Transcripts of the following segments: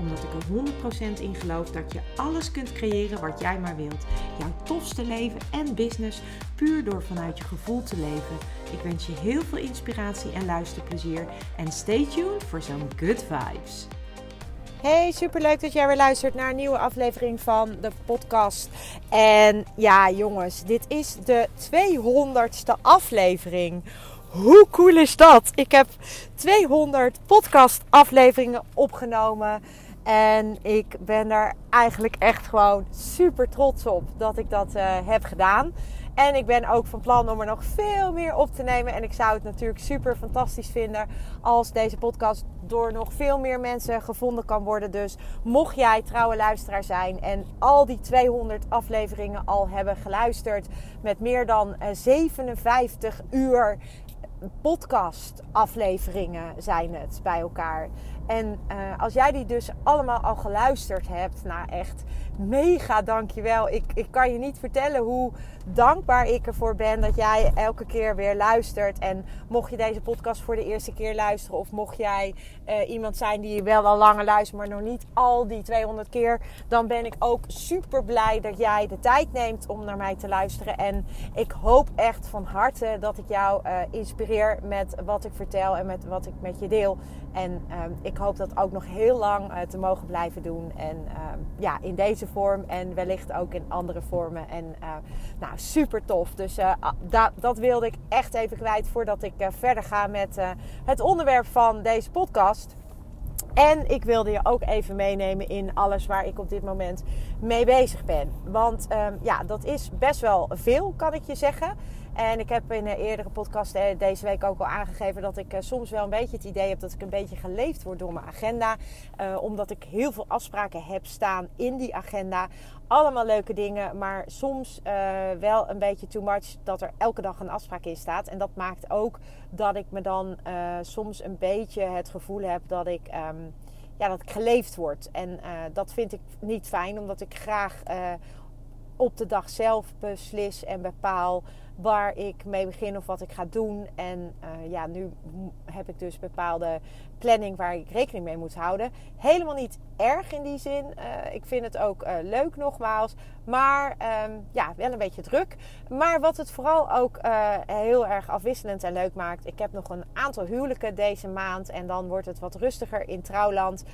Omdat ik er 100% in geloof dat je alles kunt creëren wat jij maar wilt. Jouw tofste leven en business puur door vanuit je gevoel te leven. Ik wens je heel veel inspiratie en luisterplezier. En stay tuned voor zo'n good vibes. Hey, superleuk dat jij weer luistert naar een nieuwe aflevering van de podcast. En ja, jongens, dit is de 200ste aflevering. Hoe cool is dat? Ik heb 200 podcast afleveringen opgenomen. En ik ben er eigenlijk echt gewoon super trots op dat ik dat uh, heb gedaan. En ik ben ook van plan om er nog veel meer op te nemen. En ik zou het natuurlijk super fantastisch vinden als deze podcast door nog veel meer mensen gevonden kan worden. Dus mocht jij trouwe luisteraar zijn en al die 200 afleveringen al hebben geluisterd met meer dan 57 eh, uur podcast afleveringen zijn het bij elkaar. En uh, als jij die dus allemaal al geluisterd hebt, nou echt mega dankjewel. Ik, ik kan je niet vertellen hoe dankbaar ik ervoor ben dat jij elke keer weer luistert. En mocht je deze podcast voor de eerste keer luisteren, of mocht jij uh, iemand zijn die wel al langer luistert, maar nog niet al die 200 keer, dan ben ik ook super blij dat jij de tijd neemt om naar mij te luisteren. En ik hoop echt van harte dat ik jou uh, inspireer met wat ik vertel en met wat ik met je deel. En uh, ik hoop dat ook nog heel lang uh, te mogen blijven doen. En ja, in deze vorm en wellicht ook in andere vormen. En nou, super tof. Dus da dat wilde ik echt even kwijt voordat ik verder ga met het onderwerp van deze podcast. En ik wilde je ook even meenemen in alles waar ik op dit moment mee bezig ben. Want um, ja, dat is best wel veel, kan ik je zeggen. En ik heb in een eerdere podcast eh, deze week ook al aangegeven dat ik eh, soms wel een beetje het idee heb dat ik een beetje geleefd word door mijn agenda. Uh, omdat ik heel veel afspraken heb staan in die agenda. Allemaal leuke dingen, maar soms wel een beetje too much dat er elke dag een afspraak in staat. En dat maakt ook dat ik me dan soms een beetje het gevoel heb dat ik. Um, ja, dat ik geleefd word. En dat vind ik niet fijn, omdat ik graag op de dag zelf beslis en bepaal waar ik mee begin of wat ik ga doen. En uh, ja, nu heb ik dus bepaalde planning waar ik rekening mee moet houden. Helemaal niet erg in die zin. Uh, ik vind het ook uh, leuk nogmaals. Maar um, ja, wel een beetje druk. Maar wat het vooral ook heel erg afwisselend en leuk maakt. Ik heb nog een aantal huwelijken deze maand. En dan wordt het wat rustiger in trouwland.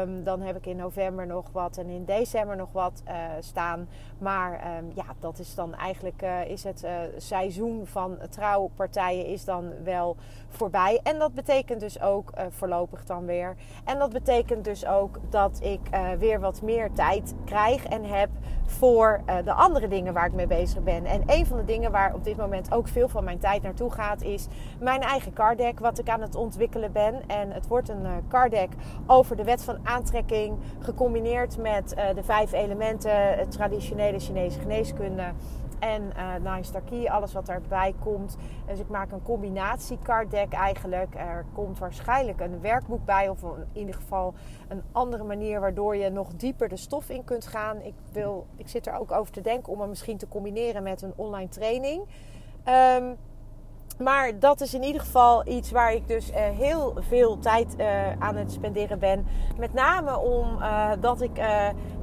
Um, dan heb ik in november nog wat en in december nog wat staan. Maar um, ja, dat is dan eigenlijk is het seizoen van trouwpartijen is dan wel voorbij. En dat betekent dus ook voorlopig dan weer. En dat betekent dus ook dat ik weer wat meer tijd krijg en heb voor de andere dingen waar ik mee bezig ben. En een van de dingen waar op dit moment ook veel van mijn tijd naartoe gaat, is mijn eigen card deck, wat ik aan het ontwikkelen ben. En het wordt een card deck over de van aantrekking, gecombineerd met de vijf elementen, traditionele Chinese geneeskunde en uh, Nice Key, alles wat erbij komt. Dus ik maak een combinatie card deck eigenlijk. Er komt waarschijnlijk een werkboek bij, of in ieder geval een andere manier waardoor je nog dieper de stof in kunt gaan. Ik, wil, ik zit er ook over te denken om hem misschien te combineren met een online training. Um, maar dat is in ieder geval iets waar ik dus uh, heel veel tijd uh, aan het spenderen ben. Met name omdat uh, ik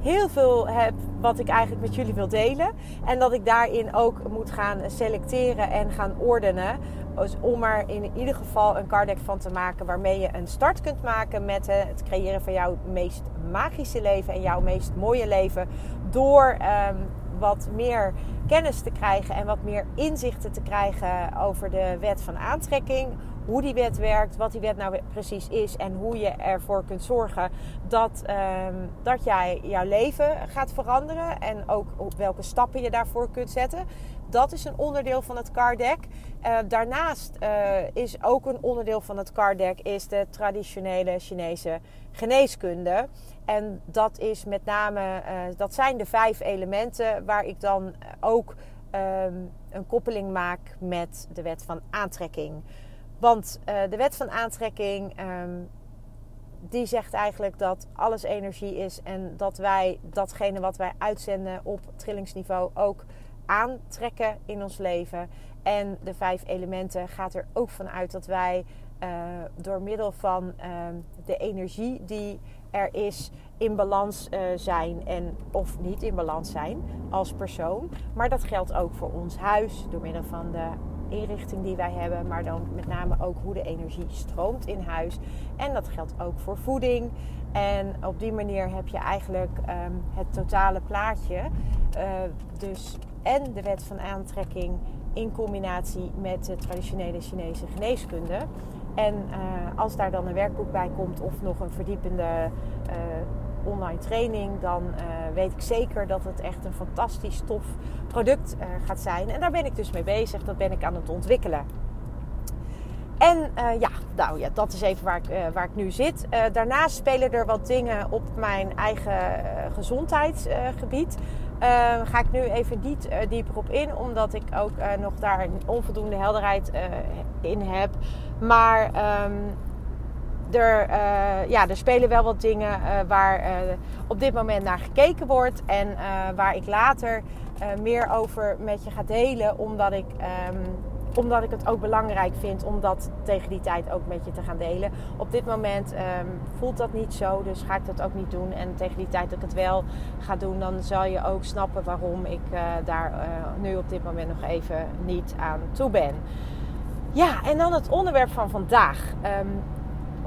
heel veel heb wat ik eigenlijk met jullie wil delen. En dat ik daarin ook moet gaan selecteren en gaan ordenen. Dus om er in ieder geval een card van te maken waarmee je een start kunt maken met het creëren van jouw meest magische leven en jouw meest mooie leven. Door um, wat meer kennis te krijgen en wat meer inzichten te krijgen over de wet van aantrekking. Hoe die wet werkt, wat die wet nou precies is en hoe je ervoor kunt zorgen dat, um, dat jij jouw leven gaat veranderen. En ook welke stappen je daarvoor kunt zetten. Dat is een onderdeel van het card deck. Uh, daarnaast uh, is ook een onderdeel van het card deck is de traditionele Chinese geneeskunde. En dat is met name, uh, dat zijn de vijf elementen waar ik dan ook ehm, een koppeling maak met de wet van aantrekking. Want de wet van aantrekking ehm, die zegt eigenlijk dat alles energie is en dat wij datgene wat wij uitzenden op trillingsniveau ook aantrekken in ons leven. En de vijf elementen gaat er ook van uit dat wij uh, door middel van uh, de energie die er is in balans uh, zijn en of niet in balans zijn als persoon. Maar dat geldt ook voor ons huis door middel van de inrichting die wij hebben, maar dan met name ook hoe de energie stroomt in huis. En dat geldt ook voor voeding. En op die manier heb je eigenlijk um, het totale plaatje. Uh, dus en de wet van aantrekking in combinatie met de traditionele Chinese geneeskunde. En uh, als daar dan een werkboek bij komt of nog een verdiepende uh, online training, dan uh, weet ik zeker dat het echt een fantastisch tof product uh, gaat zijn. En daar ben ik dus mee bezig, dat ben ik aan het ontwikkelen. En uh, ja, nou ja, dat is even waar ik, waar ik nu zit. daarnaast spelen er wat dingen op mijn eigen gezondheidsgebied. Ga ik nu even niet dieper op in, omdat ik ook nog daar onvoldoende helderheid in heb. Maar um, er, ja, er spelen wel wat dingen waar op dit moment naar gekeken wordt. En waar ik later meer over met je ga delen. Omdat ik, um, omdat ik het ook belangrijk vind om dat tegen die tijd ook met je te gaan delen. Op dit moment um, voelt dat niet zo. Dus ga ik dat ook niet doen. En tegen die tijd dat ik het wel ga doen, dan zal je ook snappen waarom ik daar nu op dit moment nog even niet aan toe ben. Ja, en dan het onderwerp van vandaag. Um,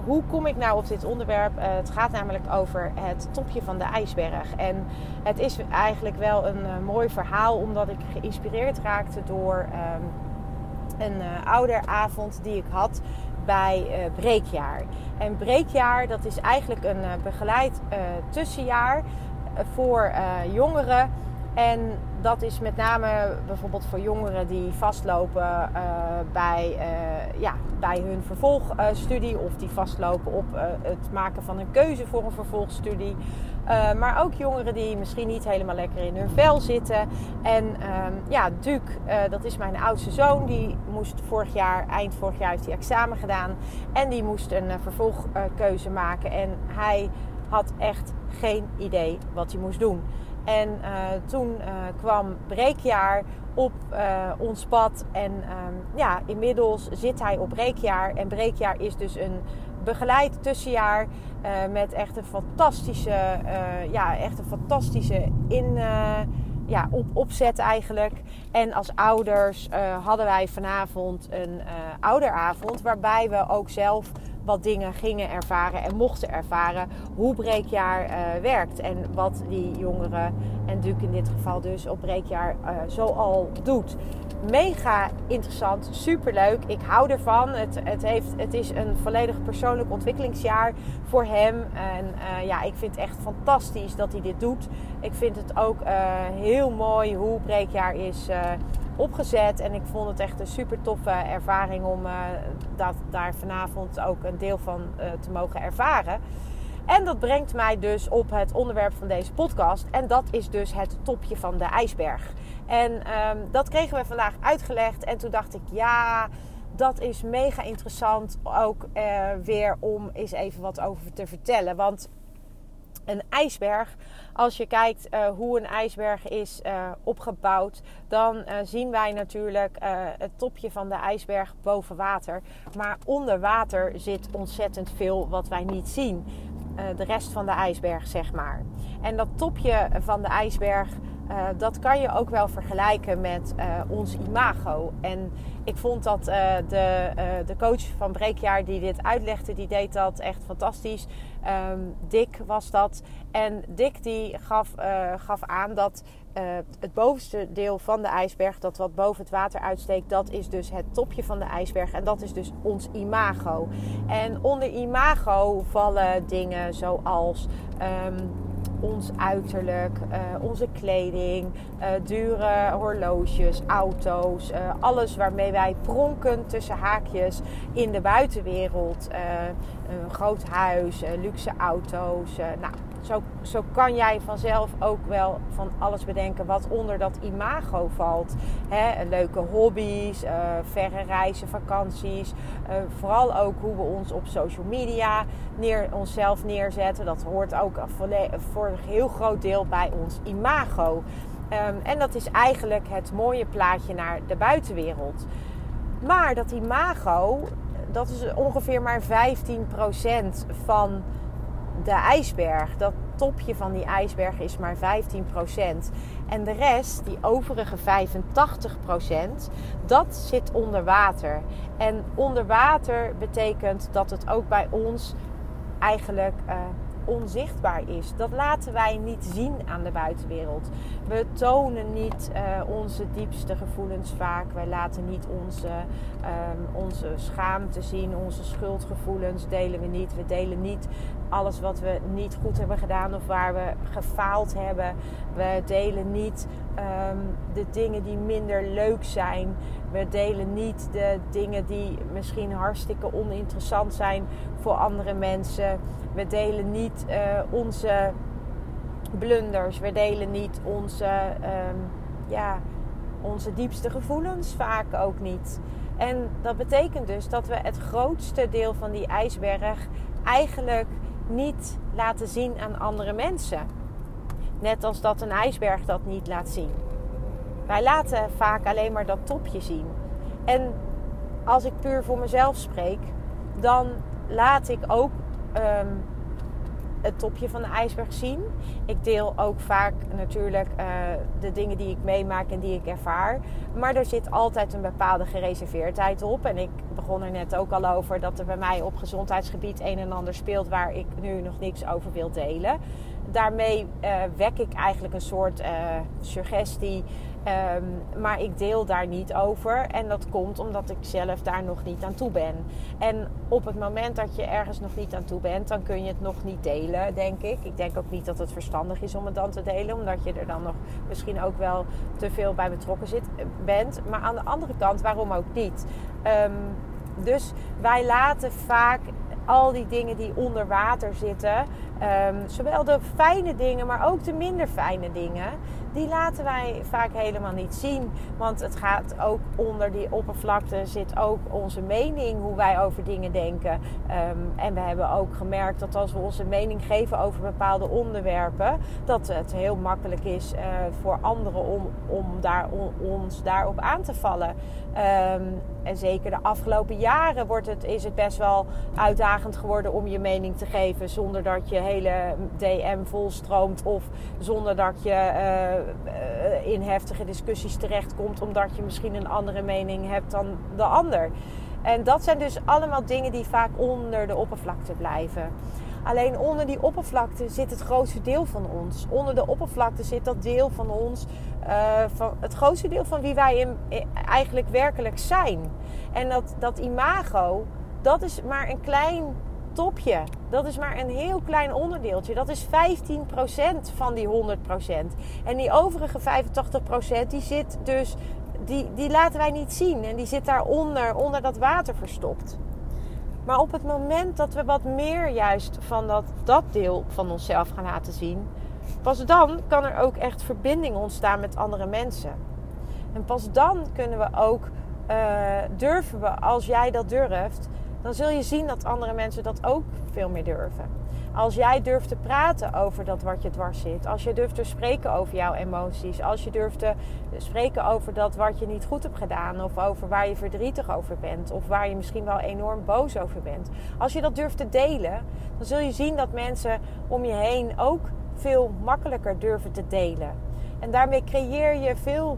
hoe kom ik nou op dit onderwerp? Uh, het gaat namelijk over het topje van de ijsberg. En het is eigenlijk wel een mooi verhaal, omdat ik geïnspireerd raakte door um, een uh, ouderavond die ik had bij Breekjaar. En Breekjaar, dat is eigenlijk een begeleid tussenjaar voor jongeren. En dat is met name bijvoorbeeld voor jongeren die vastlopen bij, ja, bij hun vervolgstudie of die vastlopen op het maken van een keuze voor een vervolgstudie. Maar ook jongeren die misschien niet helemaal lekker in hun vel zitten. En ehm, ja, Duke, dat is mijn oudste zoon, die moest vorig jaar, eind vorig jaar heeft hij examen gedaan. En die moest een vervolgkeuze maken. En hij had echt geen idee wat hij moest doen. En uh, toen uh, kwam breekjaar op uh, ons pad. En um, ja, inmiddels zit hij op breekjaar. En breekjaar is dus een begeleid tussenjaar. met echt een fantastische, ja, echt een fantastische in, ja, op, opzet eigenlijk. En als ouders hadden wij vanavond een ouderavond. Waarbij we ook zelf wat dingen gingen ervaren en mochten ervaren hoe breekjaar werkt. En wat die jongeren, en Duke in dit geval dus, op breekjaar zo al doet. Mega interessant, superleuk. Ik hou ervan. Het, het, heeft, het is een volledig persoonlijk ontwikkelingsjaar voor hem. En uh, ja, ik vind het echt fantastisch dat hij dit doet. Ik vind het ook heel mooi hoe breekjaar is opgezet. En ik vond het echt een super toffe ervaring om dat, daar vanavond ook een deel van te mogen ervaren. En dat brengt mij dus op het onderwerp van deze podcast. En dat is dus het topje van de ijsberg. En um, dat kregen we vandaag uitgelegd. En toen dacht ik, ja, dat is mega interessant ook uh, weer om eens even wat over te vertellen. Want een ijsberg, als je kijkt uh, hoe een ijsberg is uh, opgebouwd, dan zien wij natuurlijk het topje van de ijsberg boven water. Maar onder water zit ontzettend veel wat wij niet zien. de rest van de ijsberg, zeg maar. En dat topje van de ijsberg, dat kan je ook wel vergelijken met ons imago. En ik vond dat uh, de, de coach van Breekjaar die dit uitlegde, die deed dat echt fantastisch. Um, Dick was dat. En Dick die gaf, gaf aan dat het bovenste deel van de ijsberg, dat wat boven het water uitsteekt, dat is dus het topje van de ijsberg. En dat is dus ons imago. En onder imago vallen dingen zoals... Um, ons uiterlijk, uh, onze kleding, uh, dure horloges, auto's, uh, alles waarmee wij pronken tussen haakjes in de buitenwereld. een groot huis, luxe auto's, nou, zo, zo kan jij vanzelf ook wel van alles bedenken wat onder dat imago valt. Hè, leuke hobby's, uh, verre reizen, vakanties. Uh, vooral ook hoe we ons op social media neer, onszelf neerzetten. Dat hoort ook voor een heel groot deel bij ons imago. Um, en dat is eigenlijk het mooie plaatje naar de buitenwereld. Maar dat imago, dat is ongeveer maar 15% van de ijsberg. Dat topje van die ijsberg is maar 15%. En de rest, die overige 85%, dat zit onder water. En onder water betekent dat het ook bij ons eigenlijk uh, onzichtbaar is. Dat laten wij niet zien aan de buitenwereld. We tonen niet uh, onze diepste gevoelens vaak. Wij laten niet onze, um, onze schaamte zien, onze schuldgevoelens delen we niet. We delen niet alles wat we niet goed hebben gedaan of waar we gefaald hebben. We delen niet um, de dingen die minder leuk zijn. We delen niet de dingen die misschien hartstikke oninteressant zijn voor andere mensen. We delen niet uh, onze blunders. We delen niet onze, um, ja, onze diepste gevoelens vaak ook niet. En dat betekent dus dat we het grootste deel van die ijsberg eigenlijk niet laten zien aan andere mensen. Net als dat een ijsberg dat niet laat zien. Wij laten vaak alleen maar dat topje zien. En als ik puur voor mezelf spreek, dan laat ik ook um, het topje van de ijsberg zien. Ik deel ook vaak natuurlijk uh, de dingen die ik meemaak en die ik ervaar. Maar er zit altijd een bepaalde gereserveerdheid op. En ik begon er net ook al over dat er bij mij op gezondheidsgebied een en ander speelt waar ik nu nog niks over wil delen. Daarmee uh, wek ik eigenlijk een soort uh, suggestie Um, maar ik deel daar niet over. En dat komt omdat ik zelf daar nog niet aan toe ben. En op het moment dat je ergens nog niet aan toe bent, dan kun je het nog niet delen, denk ik. Ik denk ook niet dat het verstandig is om het dan te delen, omdat je er dan nog misschien ook wel te veel bij betrokken zit, bent. Maar aan de andere kant, waarom ook niet? Um, dus wij laten vaak al die dingen die onder water zitten, um, zowel de fijne dingen, maar ook de minder fijne dingen, die laten wij vaak helemaal niet zien. Want het gaat ook onder die oppervlakte zit ook onze mening, hoe wij over dingen denken. Um, en we hebben ook gemerkt dat als we onze mening geven over bepaalde onderwerpen, dat het heel makkelijk is uh, voor anderen om, om daar, on, ons daarop aan te vallen. Um, en zeker de afgelopen jaren wordt het, is het best wel uitdagend geworden om je mening te geven zonder dat je hele DM volstroomt of zonder dat je uh, in heftige discussies terechtkomt omdat je misschien een andere mening hebt dan de ander. En dat zijn dus allemaal dingen die vaak onder de oppervlakte blijven. Alleen onder die oppervlakte zit het grootste deel van ons. Onder de oppervlakte zit dat deel van ons, uh, van het grootste deel van wie wij in, eigenlijk werkelijk zijn. En dat, dat imago, dat is maar een klein topje. Dat is maar een heel klein onderdeeltje. Dat is 15% van die 100%. En die overige 85% die zit dus, die, die laten wij niet zien. En die zit daaronder, onder dat water verstopt. Maar op het moment dat we wat meer juist van dat, dat deel van onszelf gaan laten zien, pas dan kan er ook echt verbinding ontstaan met andere mensen. En pas dan kunnen we ook, uh, durven we, als jij dat durft, dan zul je zien dat andere mensen dat ook veel meer durven. Als jij durft te praten over dat wat je dwars zit. Als je durft te spreken over jouw emoties. Als je durft te spreken over dat wat je niet goed hebt gedaan. Of over waar je verdrietig over bent. Of waar je misschien wel enorm boos over bent. Als je dat durft te delen, dan zul je zien dat mensen om je heen ook veel makkelijker durven te delen. En daarmee creëer je veel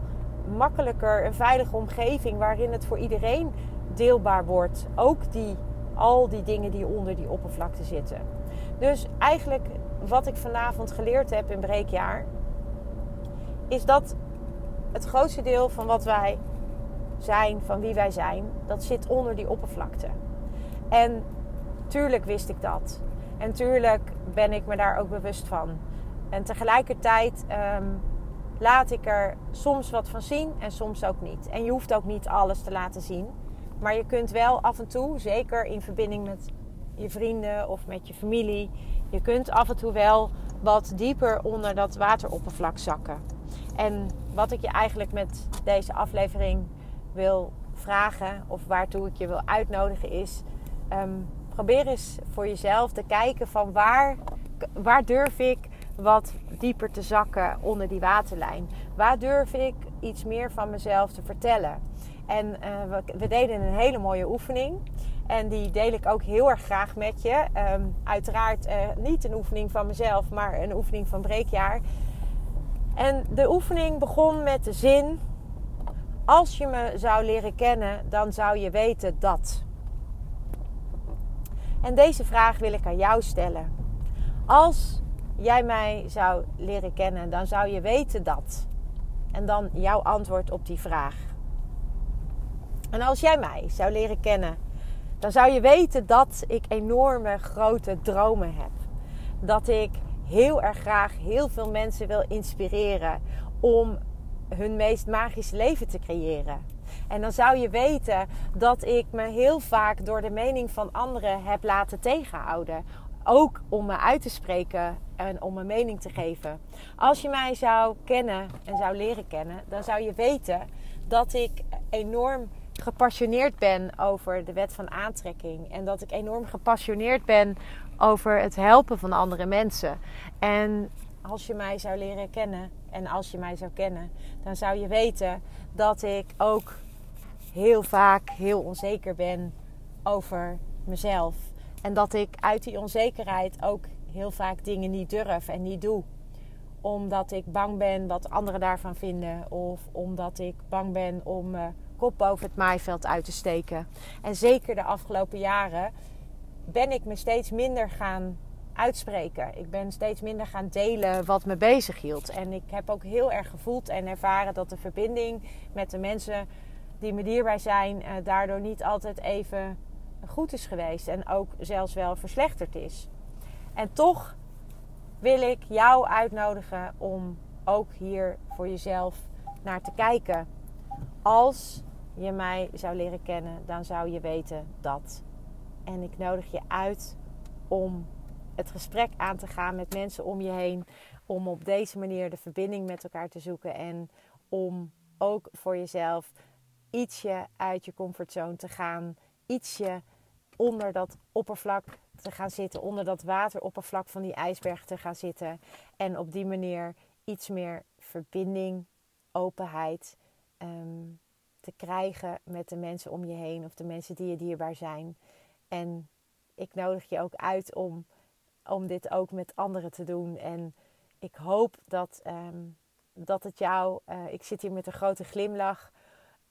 makkelijker een veilige omgeving waarin het voor iedereen deelbaar wordt. Ook die, al die dingen die onder die oppervlakte zitten. Dus eigenlijk wat ik vanavond geleerd heb in breekjaar, is dat het grootste deel van wat wij zijn, van wie wij zijn, dat zit onder die oppervlakte. En tuurlijk wist ik dat. En tuurlijk ben ik me daar ook bewust van. En tegelijkertijd um, laat ik er soms wat van zien en soms ook niet. En je hoeft ook niet alles te laten zien. Maar je kunt wel af en toe, zeker in verbinding met je vrienden of met je familie. Je kunt af en toe wel wat dieper onder dat wateroppervlak zakken. En wat ik je eigenlijk met deze aflevering wil vragen, of waartoe ik je wil uitnodigen, is: ehm, probeer eens voor jezelf te kijken van waar, waar durf ik wat dieper te zakken onder die waterlijn? Waar durf ik iets meer van mezelf te vertellen? En we, we, deden een hele mooie oefening. En die deel ik ook heel erg graag met je. Um, uiteraard uh, niet een oefening van mezelf, maar een oefening van breekjaar. En de oefening begon met de zin: Als je me zou leren kennen, dan zou je weten dat. En deze vraag wil ik aan jou stellen. Als jij mij zou leren kennen, dan zou je weten dat. En dan jouw antwoord op die vraag. En als jij mij zou leren kennen, dan zou je weten dat ik enorme grote dromen heb. Dat ik heel erg graag heel veel mensen wil inspireren om hun meest magische leven te creëren. En dan zou je weten dat ik me heel vaak door de mening van anderen heb laten tegenhouden. Ook om me uit te spreken en om mijn mening te geven. Als je mij zou kennen en zou leren kennen, dan zou je weten dat ik enorm gepassioneerd ben over de wet van aantrekking. En dat ik enorm gepassioneerd ben over het helpen van andere mensen. En als je mij zou leren kennen en als je mij zou kennen, dan zou je weten dat ik ook heel vaak heel onzeker ben over mezelf. En dat ik uit die onzekerheid ook heel vaak dingen niet durf en niet doe. Omdat ik bang ben wat anderen daarvan vinden. Of omdat ik bang ben om mijn kop boven het maaiveld uit te steken. En zeker de afgelopen jaren ben ik me steeds minder gaan uitspreken. Ik ben steeds minder gaan delen wat me bezig hield. En ik heb ook heel erg gevoeld en ervaren dat de verbinding met de mensen die me dierbaar zijn, eh, daardoor niet altijd even goed is geweest. En ook zelfs wel verslechterd is. En toch wil ik jou uitnodigen om ook hier voor jezelf naar te kijken. Als je mij zou leren kennen, dan zou je weten dat. En ik nodig je uit om het gesprek aan te gaan met mensen om je heen. Om op deze manier de verbinding met elkaar te zoeken. En om ook voor jezelf ietsje uit je comfortzone te gaan. Ietsje onder dat oppervlak te gaan zitten. Onder dat wateroppervlak van die ijsberg te gaan zitten. En op die manier iets meer verbinding, openheid ehm, te krijgen met de mensen om je heen. Of de mensen die je dierbaar zijn. En ik nodig je ook uit om, om dit ook met anderen te doen. En ik hoop dat, ehm, dat het jou. Uh, ik zit hier met een grote glimlach.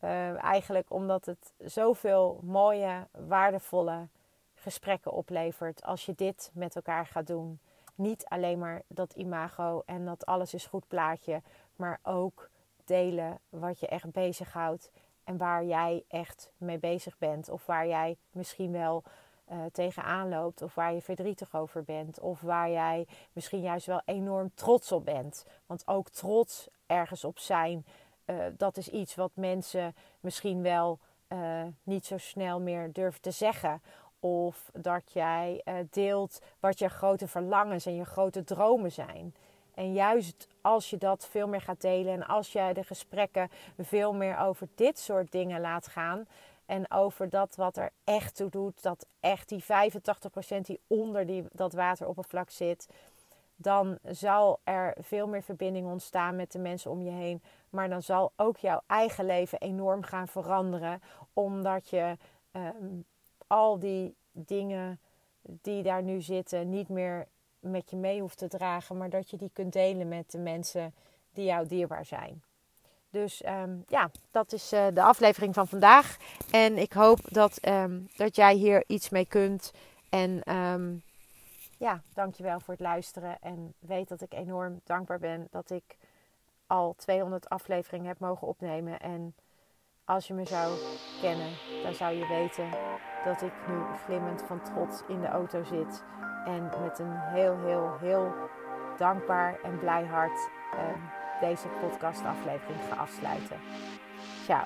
Uh, eigenlijk omdat het zoveel mooie, waardevolle gesprekken oplevert als je dit met elkaar gaat doen. Niet alleen maar dat imago en dat alles is goed plaatje, maar ook delen wat je echt bezighoudt en waar jij echt mee bezig bent. Of waar jij misschien wel uh, tegenaan loopt. Of waar je verdrietig over bent. Of waar jij misschien juist wel enorm trots op bent. Want ook trots ergens op zijn. Uh, dat is iets wat mensen misschien wel uh, niet zo snel meer durven te zeggen. Of dat jij deelt wat je grote verlangens en je grote dromen zijn. En juist als je dat veel meer gaat delen en als jij de gesprekken veel meer over dit soort dingen laat gaan. En over dat wat er echt toe doet, dat echt die 85% die onder die, dat wateroppervlak zit. Dan zal er veel meer verbinding ontstaan met de mensen om je heen. Maar dan zal ook jouw eigen leven enorm gaan veranderen. Omdat je um, al die dingen die daar nu zitten niet meer met je mee hoeft te dragen, maar dat je die kunt delen met de mensen die jou dierbaar zijn. Dus um, ja, dat is uh, de aflevering van vandaag. En ik hoop dat, um, dat jij hier iets mee kunt. En um, ja, dankjewel voor het luisteren. En weet dat ik enorm dankbaar ben dat ik al 200 afleveringen heb mogen opnemen. En als je me zou kennen, dan zou je weten dat ik nu glimmend van trots in de auto zit. En met een heel, heel, heel dankbaar en blij hart uh, deze podcastaflevering ga afsluiten. Ciao.